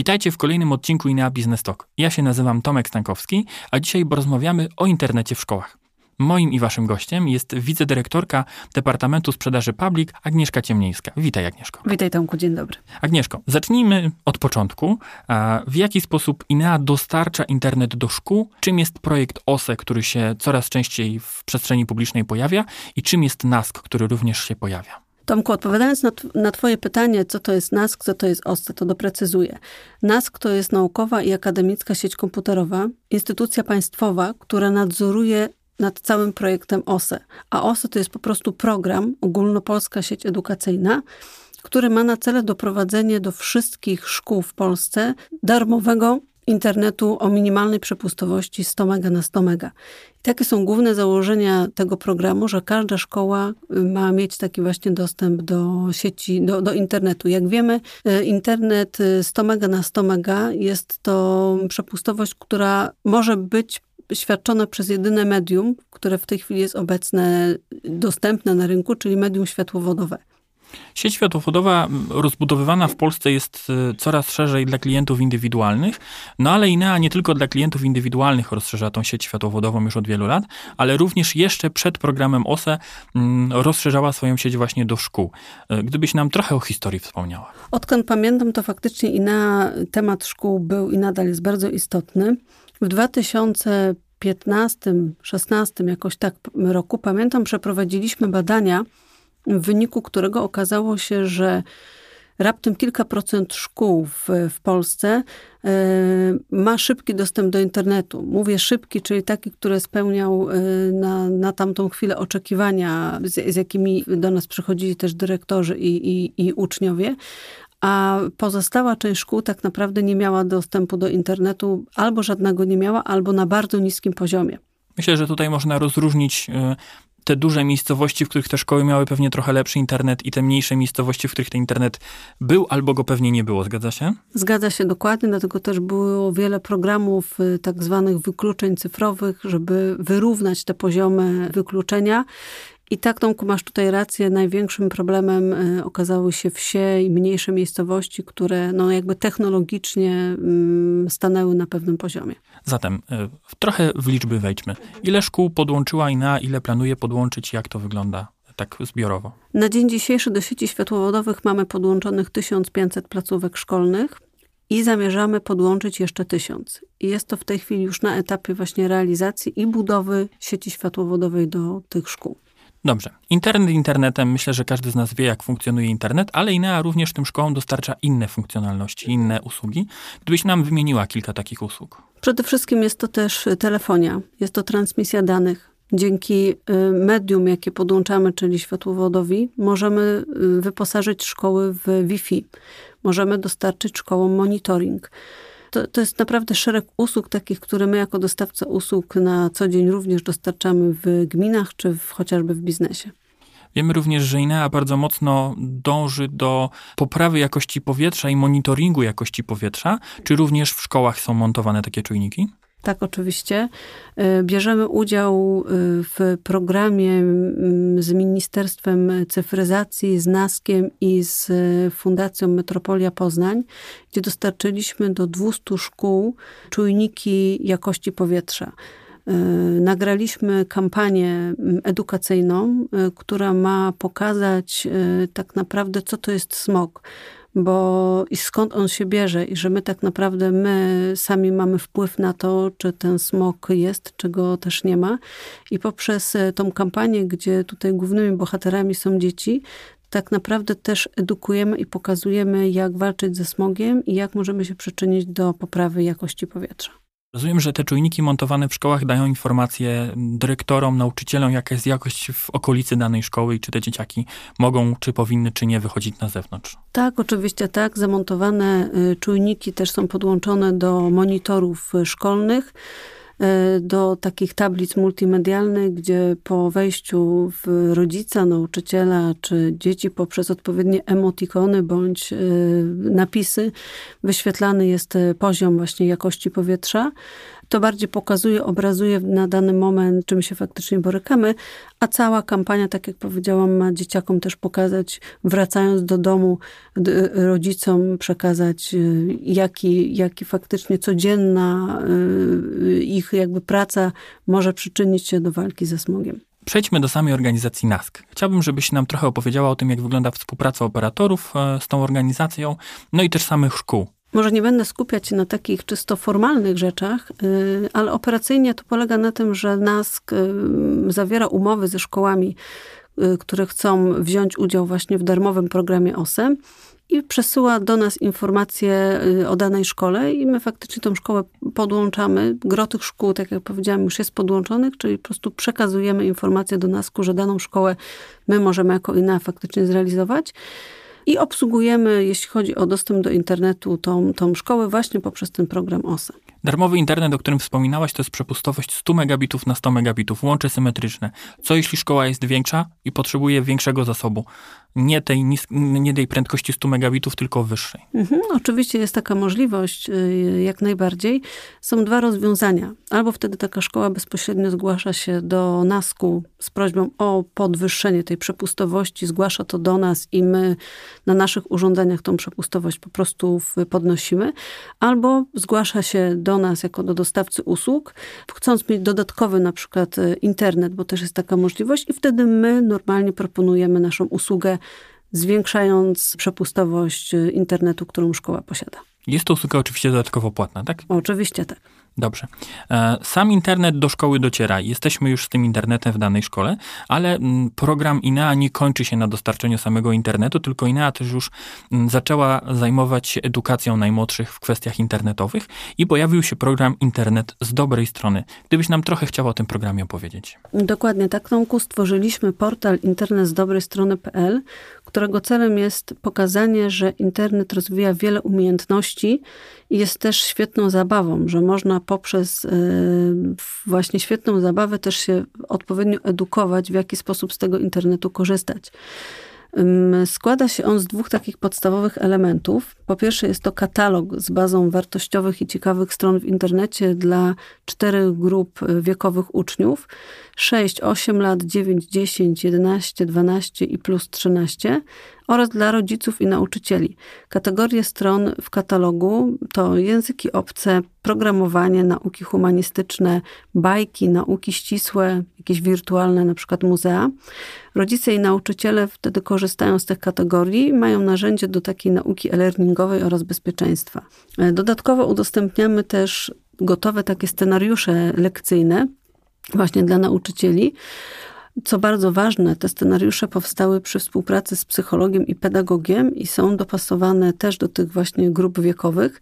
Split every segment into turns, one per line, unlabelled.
Witajcie w kolejnym odcinku INEA Business Talk. Ja się nazywam Tomek Stankowski, a dzisiaj porozmawiamy o internecie w szkołach. Moim i waszym gościem jest wicedyrektorka Departamentu Sprzedaży Public Agnieszka Ciemniejska. Witaj Agnieszko.
Witaj Tomku, dzień dobry.
Agnieszko, zacznijmy od początku. W jaki sposób INEA dostarcza internet do szkół? Czym jest projekt OSE, który się coraz częściej w przestrzeni publicznej pojawia i czym jest NASK, który również się pojawia?
Tomku, odpowiadając na, na Twoje pytanie, co to jest NASK, co to jest OSCE, to doprecyzuję. NASK to jest naukowa i akademicka sieć komputerowa, instytucja państwowa, która nadzoruje nad całym projektem OSE. A OSE to jest po prostu program, ogólnopolska sieć edukacyjna, który ma na celu doprowadzenie do wszystkich szkół w Polsce darmowego internetu o minimalnej przepustowości 100 mega na 100 mega. I takie są główne założenia tego programu, że każda szkoła y, ma mieć taki właśnie dostęp do sieci, do, do internetu. Jak wiemy, y, internet 100 y, mega na 100 mega jest to przepustowość, która może być świadczona przez jedyne medium, które w tej chwili jest obecne, dostępne na rynku, czyli medium światłowodowe.
Sieć światłowodowa rozbudowywana w Polsce jest y, coraz szerzej dla klientów indywidualnych, no ale INEA nie tylko dla klientów indywidualnych rozszerza tą sieć światłowodową już od wielu lat, ale również jeszcze przed programem OSE rozszerzała swoją sieć właśnie do szkół. Y, gdybyś nam trochę o historii wspomniała.
Odkąd pamiętam, to faktycznie INEA, temat szkół był i nadal jest bardzo istotny. W 2015, 16 jakoś tak roku, pamiętam, przeprowadziliśmy badania w wyniku którego okazało się, że raptem kilka procent szkół w, w Polsce y, ma szybki dostęp do internetu. Mówię szybki, czyli taki, który spełniał y, na, na tamtą chwilę oczekiwania, z, z jakimi do nas przychodzili też dyrektorzy i, i, i uczniowie. A pozostała część szkół tak naprawdę nie miała dostępu do internetu, albo żadnego nie miała, albo na bardzo niskim poziomie.
Myślę, że tutaj można rozróżnić te duże miejscowości, w których te szkoły miały pewnie trochę lepszy internet i te mniejsze miejscowości, w których ten internet był albo go pewnie nie było. Zgadza się?
Zgadza się dokładnie, dlatego też było wiele programów y, tak zwanych wykluczeń cyfrowych, żeby wyrównać te poziomy wykluczenia. I tak, Tomku, masz tutaj rację. Największym problemem y, okazały się wsie i mniejsze miejscowości, które no, jakby technologicznie mm, stanęły na pewnym poziomie.
Zatem y, trochę w liczby wejdźmy. Ile szkół podłączyła i na ile planuje podłączyć, jak to wygląda tak zbiorowo?
Na dzień dzisiejszy do sieci światłowodowych mamy podłączonych 1500 placówek szkolnych i zamierzamy podłączyć jeszcze 1000. I jest to w tej chwili już na etapie właśnie realizacji i budowy sieci światłowodowej do tych szkół.
Dobrze. Internet internetem. Myślę, że każdy z nas wie, jak funkcjonuje internet, ale INEA również tym szkołom dostarcza inne funkcjonalności, inne usługi. Gdybyś nam wymieniła kilka takich usług.
Przede wszystkim jest to też telefonia, jest to transmisja danych. Dzięki y, medium, jakie podłączamy, czyli światłowodowi, możemy y, wyposażyć szkoły w Wi-Fi. Możemy dostarczyć szkołom monitoring to, to jest naprawdę szereg usług takich, które my jako dostawca usług na co dzień również dostarczamy w gminach czy w, chociażby w biznesie.
Wiemy również, że INEA bardzo mocno dąży do poprawy jakości powietrza i monitoringu jakości powietrza. Czy również w szkołach są montowane takie czujniki?
Tak, oczywiście. E, bierzemy udział e, w programie z Ministerstwem Cyfryzacji, z NASKiem i z Fundacją Metropolia Poznań, gdzie dostarczyliśmy do 200 szkół czujniki jakości powietrza. E, nagraliśmy kampanię edukacyjną, która ma pokazać tak naprawdę, co to jest smog bo i skąd on się bierze i że my tak naprawdę my sami mamy wpływ na to, czy ten smog jest, czy go też nie ma. I poprzez e, tą kampanię, gdzie tutaj głównymi bohaterami są dzieci, tak naprawdę też edukujemy i pokazujemy, jak walczyć ze smogiem i jak możemy się przyczynić do poprawy jakości powietrza.
Rozumiem, że te czujniki montowane w szkołach dają informacje dyrektorom, nauczycielom, jaka jest jakość w okolicy danej szkoły i czy te dzieciaki mogą, czy powinny, czy nie wychodzić na zewnątrz.
Tak, oczywiście tak. Zamontowane y, czujniki też są podłączone do monitorów y, szkolnych. E, do takich tablic multimedialnych, gdzie po wejściu w rodzica, nauczyciela czy dzieci poprzez odpowiednie emotikony bądź e, napisy wyświetlany jest poziom właśnie jakości powietrza. To bardziej pokazuje, obrazuje na dany moment, czym się faktycznie borykamy, a cała kampania, tak jak powiedziałam, ma dzieciakom też pokazać, wracając do domu, rodzicom przekazać, y, jaki, jaki faktycznie codzienna y, ich jakby praca może przyczynić się do walki ze smogiem.
Przejdźmy do samej organizacji NASK. Chciałbym, żebyś nam trochę opowiedziała o tym, jak wygląda współpraca operatorów e, z tą organizacją, no i też samych szkół.
Może nie będę skupiać się na takich czysto formalnych rzeczach, y, ale operacyjnie to polega na tym, że NASK y, zawiera umowy ze szkołami, y, które chcą wziąć udział właśnie w darmowym programie OSE i przesyła do nas informacje o danej szkole i my faktycznie tą szkołę podłączamy. Gro tych szkół, tak jak powiedziałam, już jest podłączonych, czyli po prostu przekazujemy informacje do nas, że daną szkołę my możemy jako INA faktycznie zrealizować i obsługujemy, jeśli chodzi o dostęp do internetu, tą, tą szkołę właśnie poprzez ten program OSE.
Darmowy internet, o którym wspominałaś, to jest przepustowość 100 megabitów na 100 megabitów, łącze symetryczne. Co jeśli szkoła jest większa i potrzebuje większego zasobu? Nie tej, nie tej prędkości 100 megabitów, tylko wyższej.
Mhm, oczywiście jest taka możliwość, y, jak najbardziej. Są dwa rozwiązania. Albo wtedy taka szkoła bezpośrednio zgłasza się do NASK-u z prośbą o podwyższenie tej przepustowości, zgłasza to do nas i my na naszych urządzeniach tą przepustowość po prostu podnosimy. Albo zgłasza się do nas jako do dostawcy usług, chcąc mieć dodatkowy na przykład y, internet, bo też jest taka możliwość i wtedy my normalnie proponujemy naszą usługę zwiększając przepustowość y, internetu, którą szkoła posiada.
Jest to usługa oczywiście dodatkowo płatna, tak?
Oczywiście tak.
Dobrze. E, sam internet do szkoły dociera. Jesteśmy już z tym internetem w danej szkole, ale mm, program INEA nie kończy się na dostarczeniu samego internetu, tylko INEA też już mm, zaczęła zajmować się edukacją najmłodszych w kwestiach internetowych i pojawił się program Internet z dobrej strony. Gdybyś nam trochę chciała o tym programie opowiedzieć.
Dokładnie tak, Tomku. Stworzyliśmy portal internet z dobrej strony.pl, którego celem jest pokazanie, że internet rozwija wiele umiejętności i jest też świetną zabawą, że można poprzez e, właśnie świetną zabawę też się odpowiednio edukować, w jaki sposób z tego internetu korzystać. Składa się on z dwóch takich podstawowych elementów. Po pierwsze jest to katalog z bazą wartościowych i ciekawych stron w internecie dla czterech grup e, wiekowych uczniów. 6, 8 lat, 9, 10, 11, 12 i plus 13 oraz dla rodziców i nauczycieli. Kategorie stron w katalogu to języki obce, programowanie, nauki humanistyczne, bajki, nauki ścisłe, jakieś wirtualne, na przykład muzea. Rodzice i nauczyciele wtedy korzystają z tych kategorii i mają narzędzie do takiej nauki e-learningowej oraz bezpieczeństwa. Dodatkowo udostępniamy też gotowe takie scenariusze lekcyjne, właśnie dla nauczycieli. Co bardzo ważne, te scenariusze powstały przy współpracy z psychologiem i pedagogiem i są dopasowane też do tych właśnie grup wiekowych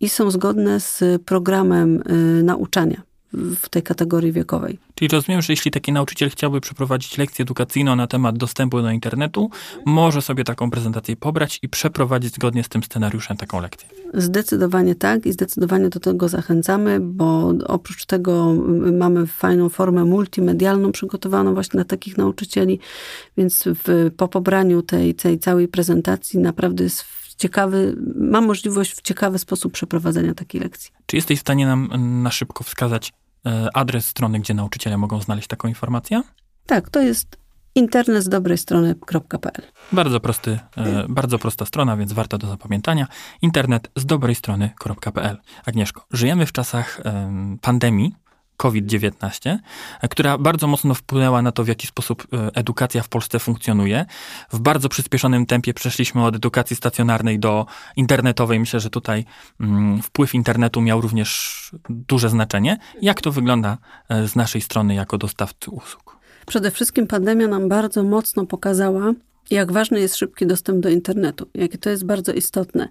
i są zgodne z programem y, nauczania w tej kategorii wiekowej.
Czyli rozumiem, że jeśli taki nauczyciel chciałby przeprowadzić lekcję edukacyjną na temat dostępu do internetu, może sobie taką prezentację pobrać i przeprowadzić zgodnie z tym scenariuszem taką lekcję.
Zdecydowanie tak i zdecydowanie do tego zachęcamy, bo oprócz tego mamy fajną formę multimedialną przygotowaną właśnie dla takich nauczycieli, więc w, po pobraniu tej, tej całej prezentacji naprawdę jest ciekawy, ma możliwość w ciekawy sposób przeprowadzenia takiej lekcji.
Czy jesteś w stanie nam na szybko wskazać adres strony, gdzie nauczyciele mogą znaleźć taką informację?
Tak, to jest internet z dobrej strony.pl.
Bardzo prosty, e, bardzo prosta strona, więc warta do zapamiętania. Internet z dobrej strony.pl. Agnieszko, żyjemy w czasach pandemii, COVID-19, która bardzo mocno wpłynęła na to, w jaki sposób e, edukacja w Polsce funkcjonuje. W bardzo przyspieszonym tempie przeszliśmy od edukacji stacjonarnej do internetowej. Myślę, że tutaj mm, wpływ internetu miał również duże znaczenie. Jak to wygląda e, z naszej strony jako dostawcy usług?
Przede wszystkim pandemia nam bardzo mocno pokazała, jak ważny jest szybki dostęp do internetu, jakie to jest bardzo istotne.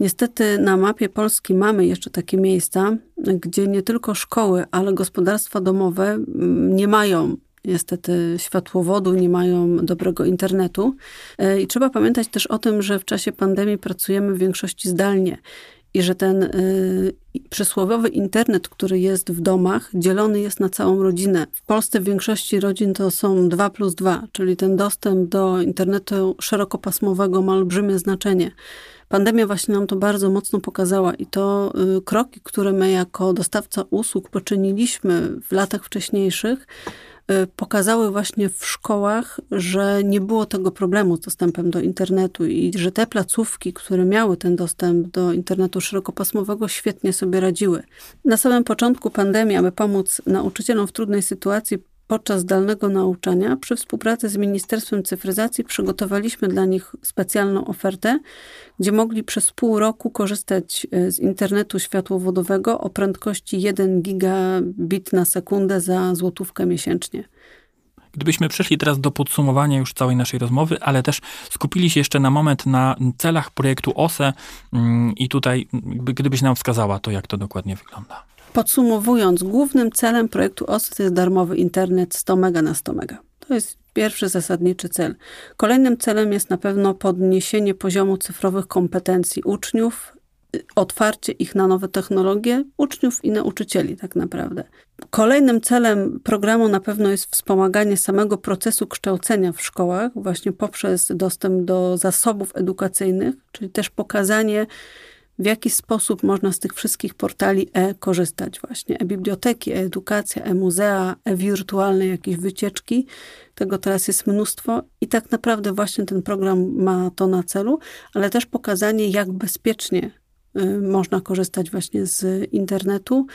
Niestety na mapie Polski mamy jeszcze takie miejsca, gdzie nie tylko szkoły, ale gospodarstwa domowe mm, nie mają niestety światłowodu, nie mają dobrego internetu. E, I trzeba pamiętać też o tym, że w czasie pandemii pracujemy w większości zdalnie. I że ten y, przysłowiowy internet, który jest w domach, dzielony jest na całą rodzinę. W Polsce w większości rodzin to są 2 plus 2, czyli ten dostęp do internetu szerokopasmowego ma olbrzymie znaczenie. Pandemia właśnie nam to bardzo mocno pokazała i to y, kroki, które my jako dostawca usług poczyniliśmy w latach wcześniejszych, pokazały właśnie w szkołach, że nie było tego problemu z dostępem do internetu i że te placówki, które miały ten dostęp do internetu szerokopasmowego, świetnie sobie radziły. Na samym początku pandemii, aby pomóc nauczycielom w trudnej sytuacji, podczas zdalnego nauczania przy współpracy z Ministerstwem Cyfryzacji przygotowaliśmy dla nich specjalną ofertę, gdzie mogli przez pół roku korzystać e, z internetu światłowodowego o prędkości 1 gigabit na sekundę za złotówkę miesięcznie.
Gdybyśmy przeszli teraz do podsumowania już całej naszej rozmowy, ale też skupili się jeszcze na moment na celach projektu OSE mm, i tutaj, gdybyś nam wskazała to, jak to dokładnie wygląda.
Podsumowując, głównym celem projektu OST jest darmowy internet 100 mega na 100 mega. To jest pierwszy zasadniczy cel. Kolejnym celem jest na pewno podniesienie poziomu cyfrowych kompetencji uczniów, otwarcie ich na nowe technologie, uczniów i nauczycieli tak naprawdę. Kolejnym celem programu na pewno jest wspomaganie samego procesu kształcenia w szkołach, właśnie poprzez dostęp do zasobów edukacyjnych, czyli też pokazanie, w jaki sposób można z tych wszystkich portali e korzystać właśnie. E-biblioteki, e-edukacja, e-muzea, e-wirtualne jakieś wycieczki. Tego teraz jest mnóstwo i tak naprawdę właśnie ten program ma to na celu, ale też pokazanie, jak bezpiecznie y, można korzystać właśnie z internetu,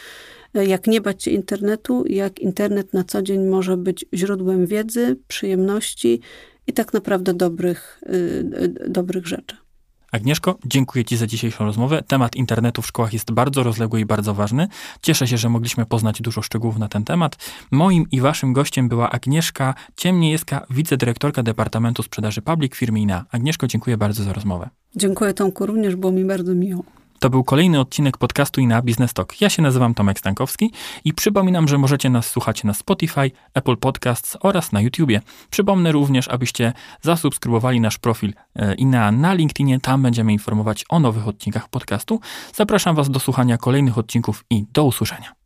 y, jak nie bać się internetu, jak internet na co dzień może być źródłem wiedzy, przyjemności i tak naprawdę dobrych, y, dobrych rzeczy.
Agnieszko, dziękuję Ci za dzisiejszą rozmowę. Temat internetu w szkołach jest bardzo rozległy i bardzo ważny. Cieszę się, że mogliśmy poznać dużo szczegółów na ten temat. Moim i Waszym gościem była Agnieszka Ciemniejewska, wicedyrektorka Departamentu Sprzedaży Public firmy INA. Agnieszko, dziękuję bardzo za rozmowę.
Dziękuję Tomku, również było mi bardzo miło.
To był kolejny odcinek podcastu i na Business Talk. Ja się nazywam Tomek Stankowski i przypominam, że możecie nas słuchać na Spotify, Apple Podcasts oraz na YouTubie. Przypomnę również, abyście zasubskrybowali nasz profil e, i na, na LinkedInie. Tam będziemy informować o nowych odcinkach podcastu. Zapraszam Was do słuchania kolejnych odcinków i do usłyszenia.